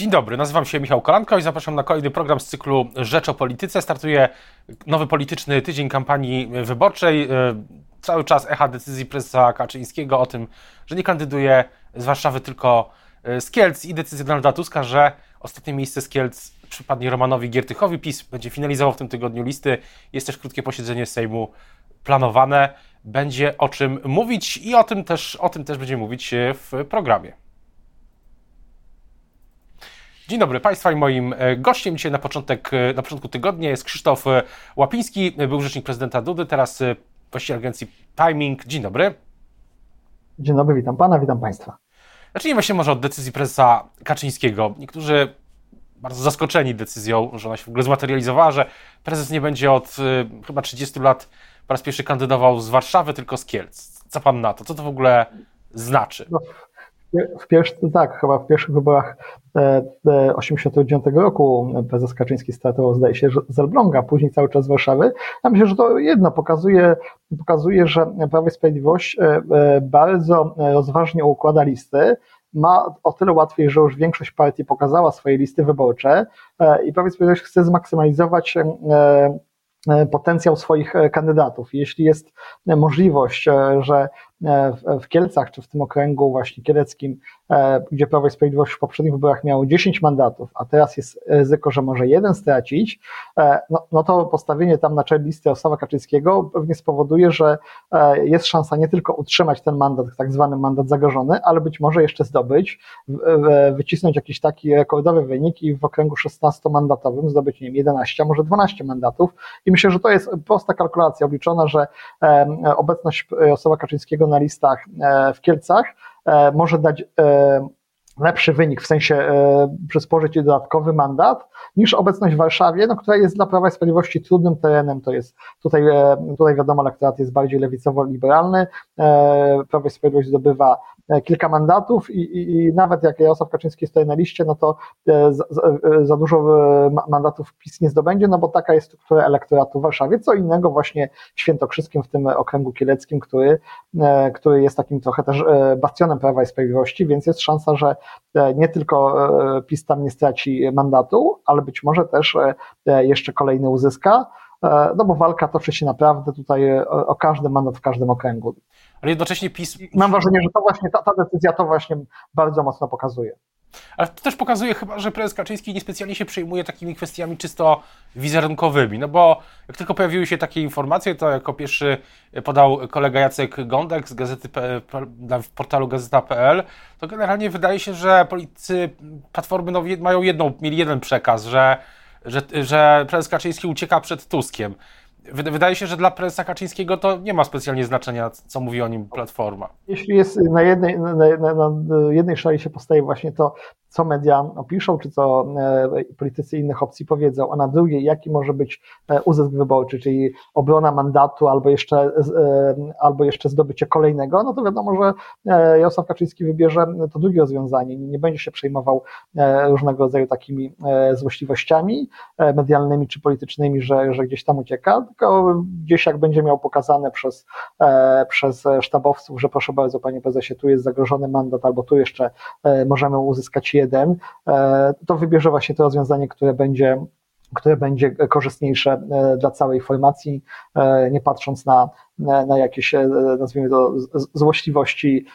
Dzień dobry, nazywam się Michał Kolanko i zapraszam na kolejny program z cyklu Rzecz o Polityce. Startuje nowy polityczny tydzień kampanii wyborczej. E, cały czas echa decyzji prezesa Kaczyńskiego o tym, że nie kandyduje z Warszawy, tylko e, z Kielc i decyzja Donalda Tuska, że ostatnie miejsce z Kielc przypadnie Romanowi Giertychowi. PiS będzie finalizował w tym tygodniu listy. Jest też krótkie posiedzenie Sejmu planowane. Będzie o czym mówić i o tym też, o tym też będziemy mówić w programie. Dzień dobry Państwa i moim e, gościem dzisiaj na, początek, e, na początku tygodnia jest Krzysztof e, Łapiński, był rzecznik prezydenta Dudy, teraz właściciel agencji Timing. Dzień dobry. Dzień dobry, witam Pana, witam Państwa. Zacznijmy się może od decyzji prezesa Kaczyńskiego. Niektórzy bardzo zaskoczeni decyzją, że ona się w ogóle zmaterializowała, że prezes nie będzie od chyba 30 lat po raz pierwszy kandydował z Warszawy, tylko z Kielc. Co Pan na to? Co to w ogóle znaczy? No, w pierwszy, tak, chyba w pierwszych wyborach 1989 e, roku prezes Kaczyński startował, zdaje się, z Elbląga, później cały czas z Warszawy. Ja myślę, że to jedno pokazuje, pokazuje że Prawo i Sprawiedliwość e, e, bardzo rozważnie układa listy, ma o tyle łatwiej, że już większość partii pokazała swoje listy wyborcze i Prawo i Sprawiedliwość chce zmaksymalizować potencjał swoich kandydatów. Jeśli jest możliwość, że w Kielcach, czy w tym okręgu właśnie kieleckim, gdzie Prawo i Sprawiedliwość w poprzednich wyborach miało 10 mandatów, a teraz jest ryzyko, że może jeden stracić, e, no, no to postawienie tam na czele listy Osława Kaczyńskiego pewnie spowoduje, że e, jest szansa nie tylko utrzymać ten mandat, tak zwany mandat zagrożony, ale być może jeszcze zdobyć, wycisnąć jakiś taki rekordowy wynik i w okręgu 16-mandatowym zdobyć, nie wiem, 11, a może 12 mandatów. I myślę, że to jest prosta kalkulacja obliczona, że obecność Osława Kaczyńskiego na listach e, w Kielcach e, może dać e, lepszy wynik, w sensie przysporzyć dodatkowy mandat, niż obecność w Warszawie, no, która jest dla Prawa i Sprawiedliwości trudnym terenem, to jest tutaj, tutaj wiadomo, elektorat jest bardziej lewicowo-liberalny, Prawo i Sprawiedliwość zdobywa E, kilka mandatów i, i, i nawet jak Jarosław Kaczyński stoi na liście, no to e, za, e, za, dużo mandatów PiS nie zdobędzie, no bo taka jest struktura elektoratu w Warszawie. Co innego właśnie Świętokrzyskim, w tym okręgu kieleckim, który, który jest takim trochę też bastionem Prawa i Sprawiedliwości, więc jest szansa, że nie tylko PiS tam nie straci mandatu, ale być może też jeszcze kolejny uzyska. E, no bo walka toczy się naprawdę tutaj e, o każdy mandat w każdym okręgu. Ale jednocześnie PiS... Mam wrażenie, że to właśnie ta, ta decyzja to właśnie bardzo mocno pokazuje. Ale to też pokazuje chyba, że prezes Kaczyński niespecjalnie się przejmuje takimi kwestiami czysto wizerunkowymi, no bo jak tylko pojawiły się takie informacje, to jako pierwszy podał kolega Jacek Gądek z gazety w portalu gazeta.pl, to generalnie wydaje się, że politycy Platformy no, mają jedną, mieli jeden przekaz, że że, że prezes Kaczyński ucieka przed Tuskiem. Wydaje się, że dla prezesa Kaczyńskiego to nie ma specjalnie znaczenia, co mówi o nim Platforma. Jeśli jest na jednej, na, na, na jednej szali się postawi właśnie to, co media opiszą, czy co e, politycy innych opcji powiedzą, a na drugiej, jaki może być e, uzysk wyborczy, czyli obrona mandatu albo jeszcze, e, albo jeszcze zdobycie kolejnego, no to wiadomo, że Jarosław Kaczyński wybierze to drugie rozwiązanie. Nie będzie się przejmował różnego rodzaju takimi złośliwościami medialnymi czy politycznymi, że, że gdzieś tam ucieka, tylko gdzieś jak będzie miał pokazane przez, przez sztabowców, że proszę bardzo, panie prezesie, tu jest zagrożony mandat, albo tu jeszcze możemy uzyskać jeden, e, to wybierze właśnie to rozwiązanie, które będzie które będzie korzystniejsze e, dla całej formacji, e, nie patrząc na, na jakieś, nazwijmy to, złośliwości,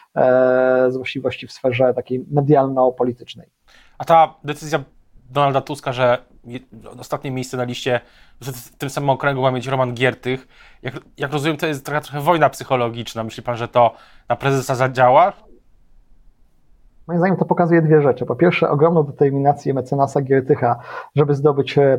złośliwości w sferze takiej medialno-politycznej. A ta decyzja Donalda Tuska, że ostatnie miejsce na liście w tym samym okręgu ma mieć Roman Giertych, jak, jak rozumiem, to jest trochę, trochę wojna psychologiczna. Myśli pan, że to na prezesa zadziała? Moim zdaniem to pokazuje dwie rzeczy. Po pierwsze, ogromną determinację mecenasa Giertycha, żeby zdobyć, e,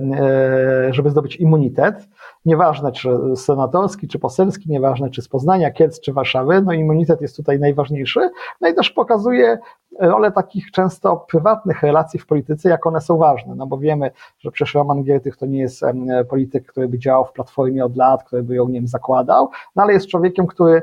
żeby zdobyć immunitet. Nieważne, czy senatorski, czy poselski, nieważne, czy z Poznania, Kielc, czy Warszawy. No immunitet jest tutaj najważniejszy. No i też pokazuje rolę takich często prywatnych relacji w polityce, jak one są ważne. No bo wiemy, że przecież Roman Giertych to nie jest polityk, który by działał w Platformie od lat, który by ją, nie wiem, zakładał, no ale jest człowiekiem, który E,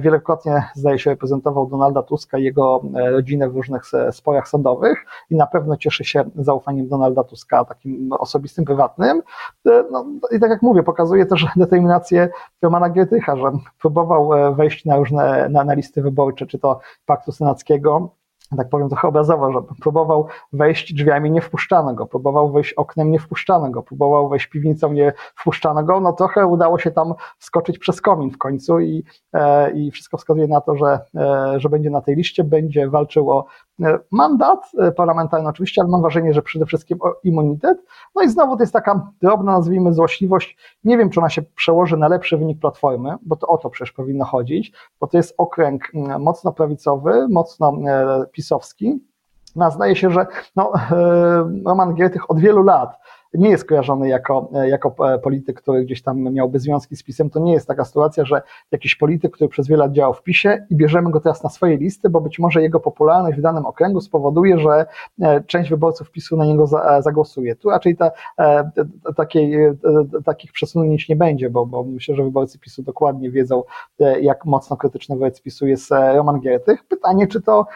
wielokrotnie, zdaje się, reprezentował Donalda Tuska i jego e, rodzinę w różnych sporach sądowych i na pewno cieszy się zaufaniem Donalda Tuska, takim osobistym, prywatnym. E, no, I tak jak mówię, pokazuje też determinację Romana Giertycha, że próbował wejść na różne na, na listy wyborcze, czy to Paktu Senackiego, tak powiem trochę obrazowo, że próbował wejść drzwiami, nie wpuszczano go, próbował wejść oknem, nie wpuszczano go, próbował wejść piwnicą, nie wpuszczano go, no trochę udało się tam skoczyć przez komin w końcu i, e, i wszystko wskazuje na to, że, e, że będzie na tej liście, będzie walczył o mandat parlamentarny oczywiście, ale mam wrażenie, że przede wszystkim immunitet. No i znowu to jest taka drobna, nazwijmy, złośliwość. Nie wiem, czy ona się przełoży na lepszy wynik Platformy, bo to o to przecież powinno chodzić, bo to jest okręg mocno prawicowy, mocno pisowski. No, zdaje się, że no, Roman Giertych od wielu lat nie jest kojarzony jako, jako polityk, który gdzieś tam miałby związki z PiSem. To nie jest taka sytuacja, że jakiś polityk, który przez wiele lat działał w PiSie i bierzemy go teraz na swoje listy, bo być może jego popularność w danym okręgu spowoduje, że e, część wyborców PiSu na niego e, zagłosuje. Tu raczej ta, e, takiej, takich przesunięć nie będzie, bo, bo myślę, że wyborcy PiSu dokładnie wiedzą, jak mocno krytyczny wobec PiSu jest Roman Giertych. Pytanie, czy to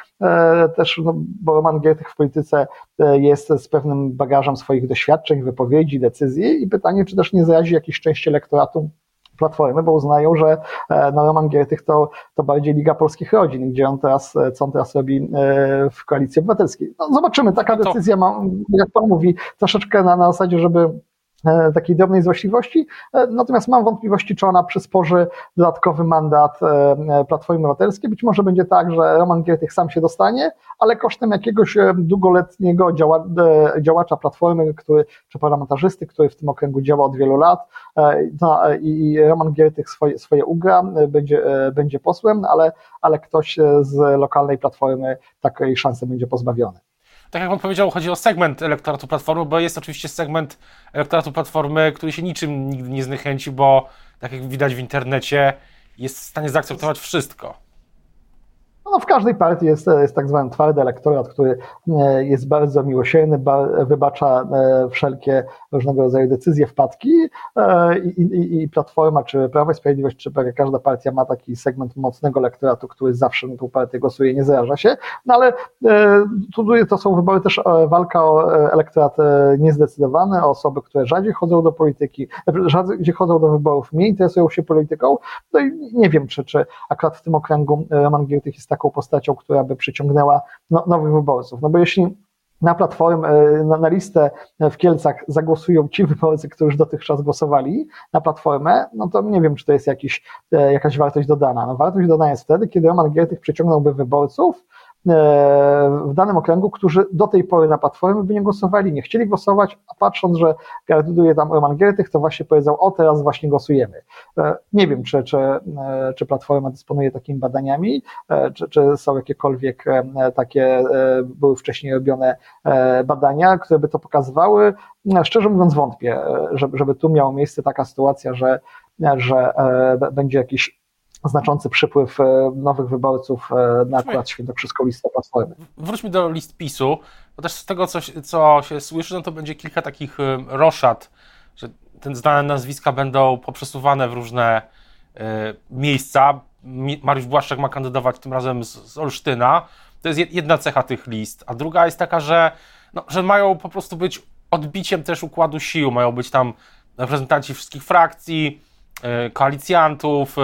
też, no, bo Roman Giertych w polityce jest z pewnym bagażem swoich doświadczeń, wypowiedzi, decyzji i pytanie, czy też nie zrazi jakiejś części elektoratu Platformy, bo uznają, że e, no, Roman Giertych to, to bardziej Liga Polskich Rodzin, gdzie on teraz, e, co on teraz robi e, w Koalicji Obywatelskiej. No, zobaczymy, taka decyzja ma, jak pan mówi, troszeczkę na, na zasadzie, żeby E, takiej drobnej złośliwości, e, natomiast mam wątpliwości, czy ona przysporzy dodatkowy mandat e, Platformy Obywatelskiej. Być może będzie tak, że Roman Giertych sam się dostanie, ale kosztem jakiegoś długoletniego działa, działacza Platformy, który, czy parlamentarzysty, który w tym okręgu działa od wielu lat no, i Roman Giertych swoje, swoje ugra, będzie, będzie posłem, ale, ale ktoś z lokalnej Platformy takiej szansy będzie pozbawiony tak jak pan powiedział, chodzi o segment elektoratu Platformy, bo jest oczywiście segment elektoratu Platformy, który się niczym nigdy nie zniechęci, bo tak jak widać w internecie, jest w stanie zaakceptować wszystko. No, w każdej partii jest, jest tak zwany twardy elektorat, który e, jest bardzo miłosierny, wybacza e, wszelkie różnego rodzaju decyzje, wpadki e, i, i, i Platforma, czy Prawo i Sprawiedliwość, czy prawie każda partia ma taki segment mocnego elektoratu, który zawsze na tą partię głosuje, nie zaraża się, no ale tu to są wybory też walka o elektorat niezdecydowany, o osoby, które rzadziej chodzą do polityki, rzadziej chodzą do wyborów, mniej interesują się polityką, no i nie wiem, czy, czy akurat w tym okręgu Roman Giertych jest taką postacią, która by przyciągnęła no, nowych wyborców. No bo jeśli na platformę, e, na, na, listę w Kielcach zagłosują ci wyborcy, którzy dotychczas głosowali na platformę, no to nie wiem, czy to jest jakiś, e, jakaś wartość dodana. No, wartość dodana jest wtedy, kiedy Roman Giertych przyciągnąłby wyborców, w danym okręgu, którzy do tej pory na Platformie by nie głosowali, nie chcieli głosować, a patrząc, że kandyduje tam Roman Giertych, to właśnie powiedział, o teraz właśnie głosujemy. E, nie wiem, czy, czy, e, czy Platforma dysponuje takimi badaniami, czy, czy są jakiekolwiek takie, były wcześniej robione badania, które by to pokazywały. Szczerze mówiąc wątpię, żeby, żeby tu miała miejsce taka sytuacja, że, że będzie jakiś znaczący przypływ e, nowych wyborców e, na akurat świętokrzyską listę Platformy. Wróćmy do list PiSu, bo też z tego, co, co się słyszy, no to będzie kilka takich e, roszad, że te znane nazwiska będą poprzesuwane w różne y, miejsca. Mariusz Błaszczak ma kandydować tym razem z, z Olsztyna. To jest jedna cecha tych list, a druga jest taka, że, no, że mają po prostu być odbiciem też układu sił, mają być tam reprezentanci wszystkich frakcji, koalicjantów,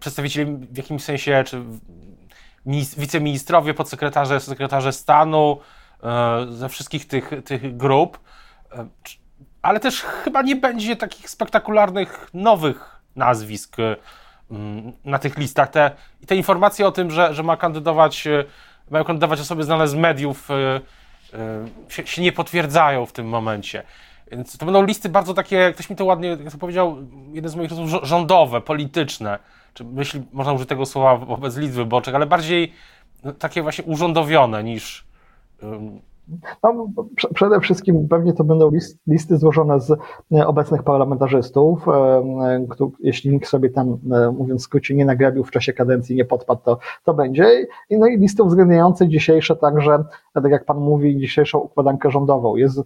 przedstawicieli w jakimś sensie, czy wiceministrowie, podsekretarze, sekretarze stanu y, ze wszystkich tych, tych grup, y, ale też chyba nie będzie takich spektakularnych nowych nazwisk na tych listach. Te, te informacje o tym, że, że ma kandydować, mają kandydować osoby znane z mediów, się, się nie potwierdzają w tym momencie. Więc to będą listy bardzo takie, ktoś mi to ładnie, jak to powiedział, jeden z moich rozmów, rządowe, polityczne czy myśli, można użyć tego słowa wobec list wyborczych, ale bardziej no, takie właśnie urządowione niż. No, przede wszystkim pewnie to będą listy złożone z e, obecnych parlamentarzystów. E, e, jeśli nikt sobie tam, mówiąc w skrócie, nie nagrabił w czasie kadencji, nie podpadł, to, to będzie. No i listy uwzględniające dzisiejsze także, tak jak Pan mówi, dzisiejszą układankę rządową. Jest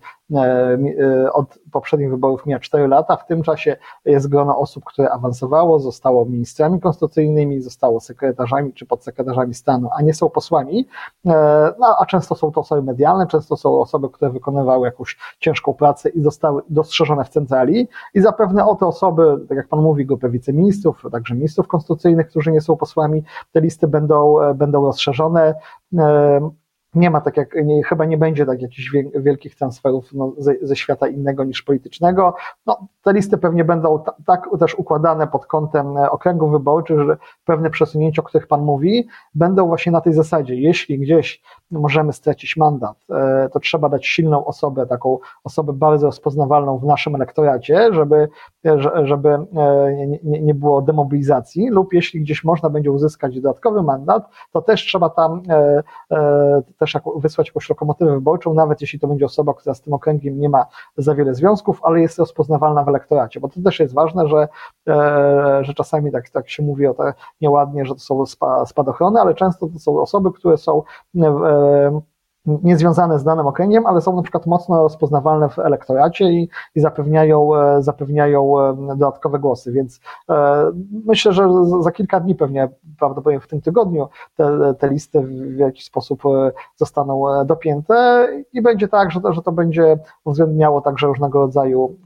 od poprzednich wyborów mija 4 lata. W tym czasie jest grono osób, które awansowało, zostało ministrami konstytucyjnymi, zostało sekretarzami czy podsekretarzami stanu, a nie są posłami. No, a często są to osoby medialne, często są osoby, które wykonywały jakąś ciężką pracę i zostały dostrzeżone w centrali i zapewne o te osoby, tak jak Pan mówi, grupę wiceministrów, także ministrów konstytucyjnych, którzy nie są posłami, te listy będą, będą rozszerzone nie ma tak jak, nie, chyba nie będzie tak jakichś wielkich transferów no, ze, ze, świata innego niż politycznego. No, te listy pewnie będą tak też układane pod kątem e, okręgów wyborczych, że pewne przesunięcia, o których Pan mówi, będą właśnie na tej zasadzie. Jeśli gdzieś możemy stracić mandat, e, to trzeba dać silną osobę, taką osobę bardzo rozpoznawalną w naszym elektoracie, żeby, e, żeby nie, nie było demobilizacji, lub jeśli gdzieś można będzie uzyskać dodatkowy mandat, to też trzeba tam też wysłać jakąś lokomotywę wyborczą, nawet jeśli to będzie osoba, która z tym okręgiem nie ma za wiele związków, ale jest rozpoznawalna w elektoracie, bo to też jest ważne, że, e, że czasami tak, tak się mówi o te nieładnie, że to są spadochrony, ale często to są osoby, które są e, um, niezwiązane z danym okręgiem, ale są na przykład mocno rozpoznawalne w elektoracie i, i zapewniają, e, zapewniają e, dodatkowe głosy, więc e, myślę, że za kilka dni pewnie, prawdopodobnie w tym tygodniu te, te listy w jakiś sposób zostaną dopięte i będzie tak, że to, że to będzie uwzględniało także różnego rodzaju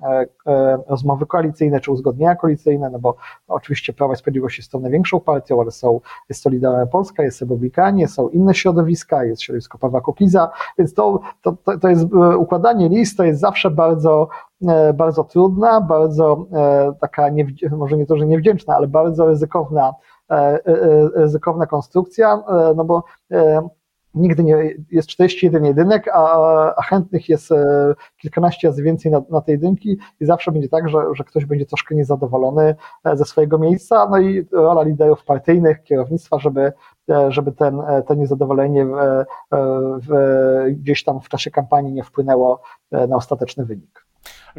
rozmowy koalicyjne czy uzgodnienia koalicyjne, no bo oczywiście Prawo i Sprawiedliwość jest tą największą partią, ale są, jest Solidarna Polska, jest Republikanie, są inne środowiska, jest środowisko Pawła Kukiza, więc to, to, to jest e, układanie list, to jest zawsze bardzo e, bardzo trudna, bardzo e, taka, nie, może nie to, że niewdzięczna, ale bardzo ryzykowna, ryzykowna konstrukcja, no bo nigdy nie, jest 41 jedynek, a, a chętnych jest kilkanaście razy więcej na, na tej jedynki i zawsze będzie tak, że, że ktoś będzie troszkę niezadowolony ze swojego miejsca, no i rola liderów partyjnych, kierownictwa, żeby E, żeby ten, e, to niezadowolenie w, e, w, gdzieś tam w czasie kampanii nie wpłynęło na ostateczny wynik.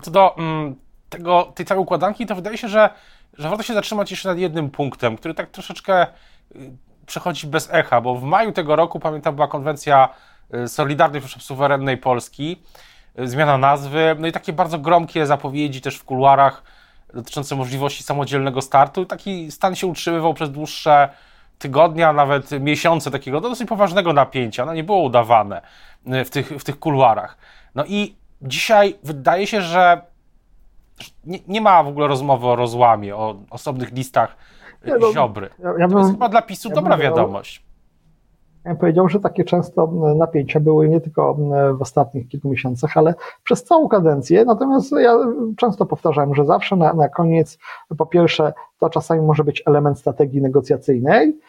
Co do mm, tego, tej całej układanki, to wydaje się, że, że warto się zatrzymać jeszcze nad jednym punktem, który tak troszeczkę y, przechodzi bez echa, bo w maju tego roku, pamiętam, była konwencja y, Solidarnej Suwerennej Polski, y, zmiana nazwy, no i takie bardzo gromkie zapowiedzi też w kuluarach dotyczące możliwości samodzielnego startu. Taki stan się utrzymywał przez dłuższe tygodnia, nawet miesiące takiego dosyć poważnego napięcia. No nie było udawane w tych, w tych kuluarach. No i dzisiaj wydaje się, że nie, nie ma w ogóle rozmowy o rozłamie, o osobnych listach nie, no, Ziobry. Ja, ja bym, to jest chyba dla PiSu ja dobra wiadomość. Ja bym powiedział, że takie często napięcia były nie tylko w ostatnich kilku miesiącach, ale przez całą kadencję. Natomiast ja często powtarzałem, że zawsze na, na koniec, po pierwsze, to czasami może być element strategii negocjacyjnej,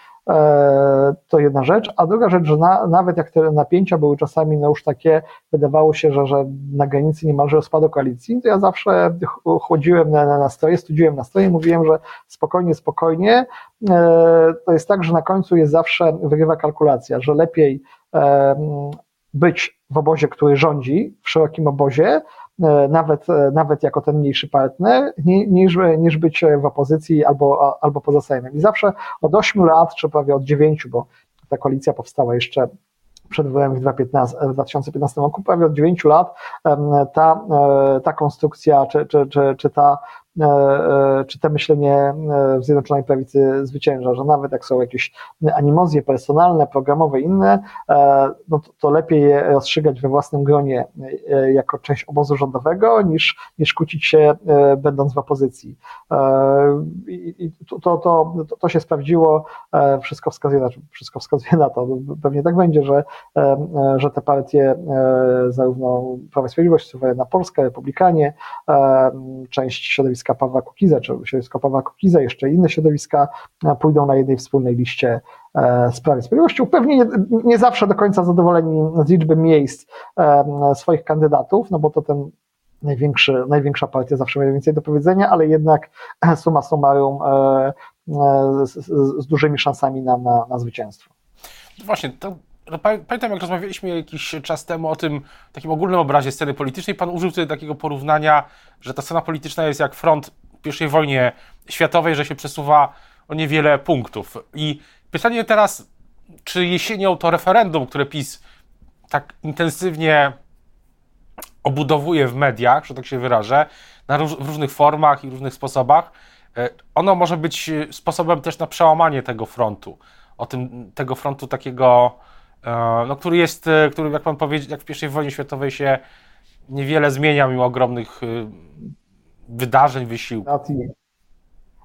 to jedna rzecz, a druga rzecz, że na, nawet jak te napięcia były czasami no już takie, wydawało się, że, że na granicy niemalże rozpadu koalicji, to ja zawsze chodziłem na, na nastroje, studiłem nastroje i mówiłem, że spokojnie, spokojnie. E, to jest tak, że na końcu jest zawsze, wygrywa kalkulacja, że lepiej e, być w obozie, który rządzi, w szerokim obozie, E, nawet, e, nawet jako ten mniejszy partner, niż, niż być w opozycji albo, albo poza Sejmem. I zawsze od 8 lat, czy prawie od 9, bo ta koalicja powstała jeszcze przed wyborami w 2015 roku, prawie od 9 lat ta, e, ta konstrukcja, czy, czy, czy, czy ta E, e, czy to myślenie e, w Zjednoczonej Prawicy zwycięża, że nawet jak są jakieś animozje personalne, programowe, inne, no to, to lepiej je rozstrzygać we własnym gronie jako część obozu rządowego, niż, niż kłócić się będąc w opozycji. I to, to, to, to się sprawdziło, wszystko wskazuje, na, wszystko wskazuje na to, pewnie tak będzie, że, że te partie, zarówno Prawo i Sprawiedliwość, Suwerenna Polska, Republikanie, część środowiska środowiska Pawła Kukiza, czy środowisko Pawła Kukiza, jeszcze inne środowiska e, pójdą na jednej wspólnej liście e, Sprawy Sprawiedliwości. Pewnie nie, nie zawsze do końca zadowoleni z liczby miejsc e, swoich kandydatów, no bo to ten największy, największa partia zawsze ma więcej do powiedzenia, ale jednak suma summarum z, z, z dużymi szansami na, na, na zwycięstwo. Właśnie, to no, pamiętam, jak rozmawialiśmy jakiś czas temu o tym takim ogólnym obrazie sceny politycznej, pan użył wtedy takiego porównania, że ta scena polityczna jest jak front I wojnie światowej, że się przesuwa o niewiele punktów. I pytanie teraz, czy jesienią to referendum, które PiS tak intensywnie obudowuje w mediach, że tak się wyrażę, na róż w różnych formach i różnych sposobach, e, ono może być sposobem też na przełamanie tego frontu, o tym, tego frontu takiego no, który jest, który jak pan powiedział, jak w I wojnie światowej się niewiele zmienia mimo ogromnych wydarzeń, wysiłków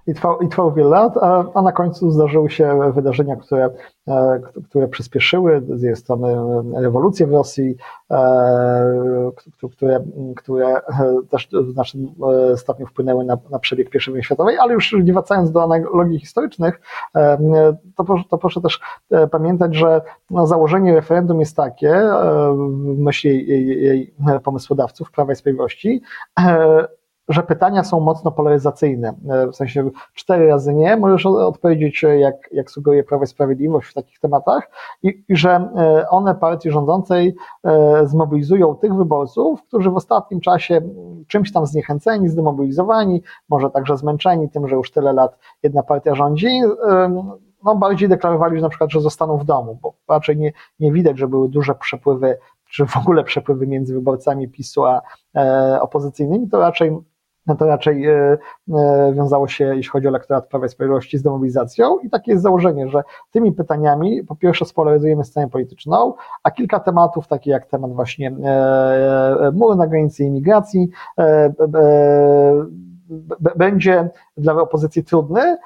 i trwał, i trwał wiele lat, a, a na końcu zdarzyły się wydarzenia, które, e, które przyspieszyły. Z jej strony rewolucję w Rosji, e, które, które też w znacznym e, stopniu wpłynęły na, na przebieg I wojny światowej, ale już nie wracając do analogii historycznych, to, to proszę też pamiętać, że no, założenie referendum jest takie, w myśli jej, jej pomysłodawców Prawa i Sprawiedliwości, że pytania są mocno polaryzacyjne. E, w sensie cztery razy nie, możesz odpowiedzieć, e, jak, jak sugeruje Prawo i Sprawiedliwość w takich tematach, i, i że e, one partii rządzącej zmobilizują tych wyborców, którzy w ostatnim czasie czymś tam zniechęceni, zdemobilizowani, może także zmęczeni tym, że już tyle lat jedna partia rządzi, no bardziej deklarowali, że na przykład, że zostaną w domu, bo raczej nie, nie widać, że były duże przepływy czy w ogóle przepływy między wyborcami PiSu a e, opozycyjnymi, to raczej no to raczej e, e, wiązało się, jeśli chodzi o elektorat Prawa i Sprawiedliwości, z demobilizacją i takie jest założenie, że tymi pytaniami po pierwsze spolaryzujemy scenę polityczną, a kilka tematów, takie jak temat właśnie e, muru na granicy imigracji, będzie dla opozycji trudny,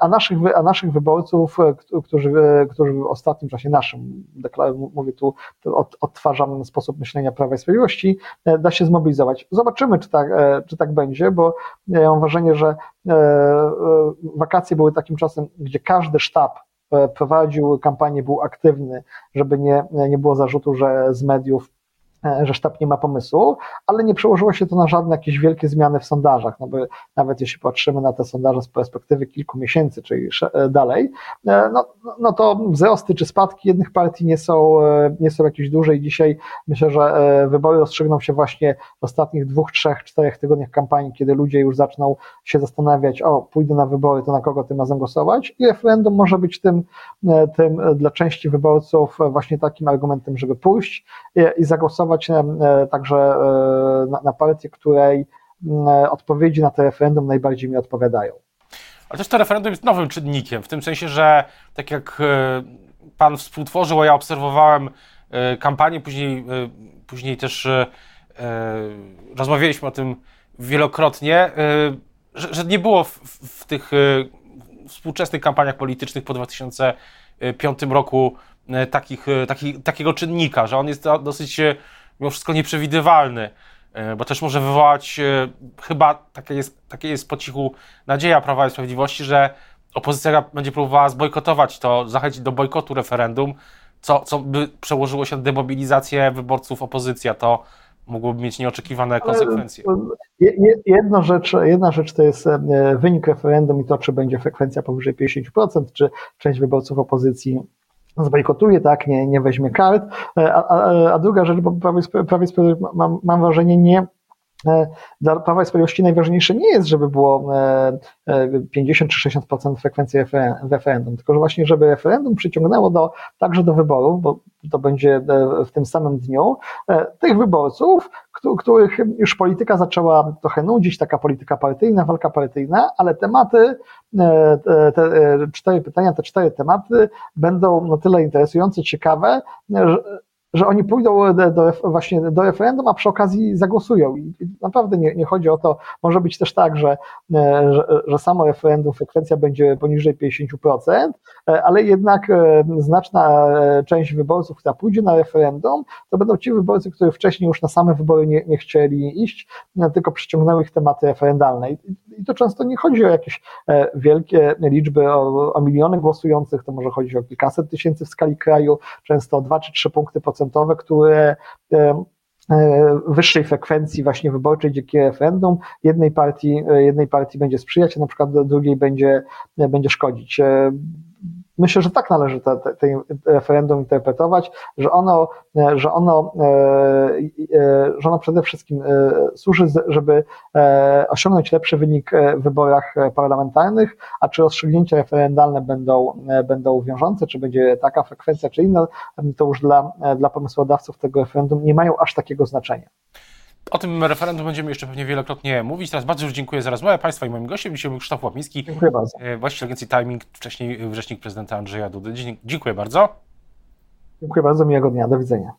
a naszych, a naszych wyborców, e, którzy, e, którzy w ostatnim czasie naszym, mówię tu, odtwarzam sposób myślenia Prawa i Sprawiedliwości, e, da się zmobilizować. Zobaczymy, czy tak, czy tak będzie, bo ja mam wrażenie, że wakacje były takim czasem, gdzie każdy sztab prowadził kampanię, był aktywny, żeby nie, nie było zarzutu, że z mediów E, że sztab nie ma pomysłu, ale nie przełożyło się to na żadne jakieś wielkie zmiany w sondażach, no bo nawet jeśli patrzymy na te sondaże z perspektywy kilku miesięcy, czyli e, dalej, e, no, no to wzrosty czy spadki jednych partii nie są, nie są jakieś duże i dzisiaj myślę, że wybory rozstrzygną się właśnie w ostatnich dwóch, trzech, czterech tygodniach kampanii, kiedy ludzie już zaczną się zastanawiać, o pójdę na wybory, to na kogo tym razem głosować? I referendum może być tym, tym dla części wyborców właśnie takim argumentem, żeby pójść i zagłosować e, także e, na, partię, której e, odpowiedzi na to referendum najbardziej mi odpowiadają. Ale też to referendum jest nowym czynnikiem, w tym sensie, że tak jak pan współtworzył, a ja obserwowałem kampanię, później, później też rozmawialiśmy o tym wielokrotnie, że, że nie było w, w tych współczesnych kampaniach politycznych po 2005 roku takich, takiego czynnika, że on jest dosyć mimo wszystko nieprzewidywalny, e, bo też może wywołać, e, chyba takie jest, takie jest po cichu nadzieja Prawa i Sprawiedliwości, że opozycja będzie próbowała zbojkotować to, zachęcić do bojkotu referendum, co, co by przełożyło się na demobilizację wyborców opozycji, a to mogłoby mieć nieoczekiwane konsekwencje. Jedna rzecz, jedna rzecz to jest e, wynik referendum i to, czy będzie frekwencja powyżej 50%, czy część wyborców opozycji zbojkotuje, tak, nie, nie weźmie kart, e, a, a, a druga rzecz, bo prawie, prawie mam, mam wrażenie, nie e, dla Prawa i Sprawiedliwości najważniejsze nie jest, żeby było 50 e, czy 60% frekwencji referendum, tylko że właśnie, żeby referendum przyciągnęło do, także do wyborów, bo to będzie w tym samym dniu, tych wyborców, których już polityka zaczęła trochę nudzić, taka polityka partyjna, walka partyjna, ale tematy, e, te e, cztery pytania, te cztery tematy będą na tyle interesujące, ciekawe, że oni pójdą do, do, właśnie do referendum, a przy okazji zagłosują. I naprawdę nie, nie chodzi o to, może być też tak, że, e, że, że samo referendum frekwencja będzie poniżej 50%, e, ale jednak e, znaczna część wyborców, która pójdzie na referendum, to będą ci wyborcy, którzy wcześniej już na same wybory nie, nie chcieli iść, tylko przyciągnęły ich tematy referendalne. I, i to często nie chodzi o jakieś wielkie liczby, o, o miliony głosujących, to może chodzić o kilkaset tysięcy w skali kraju, często o dwa czy trzy punkty procentowe, które e, e, wyższej frekwencji właśnie wyborczej dzięki referendum jednej partii, e, jednej partii będzie sprzyjać, a na przykład drugiej będzie, będzie szkodzić myślę, że tak należy te, te, te referendum interpretować, że ono, że ono, e, e, że ono przede wszystkim e, służy, żeby osiągnąć lepszy wynik w wyborach parlamentarnych, a czy rozstrzygnięcia referendalne będą, będą wiążące, czy będzie taka frekwencja, czy inna, to już dla, dla pomysłodawców tego referendum nie mają aż takiego znaczenia. O tym referendum będziemy jeszcze pewnie wielokrotnie mówić. Teraz bardzo już dziękuję za rozmowę Państwa i moim gościem. Dzisiaj był Krzysztof Łapiński, dziękuję bardzo. właściciel agencji Timing, wcześniej rzecznik prezydenta Andrzeja Dudy. Dziękuję bardzo. Dziękuję bardzo, miłego dnia, do widzenia.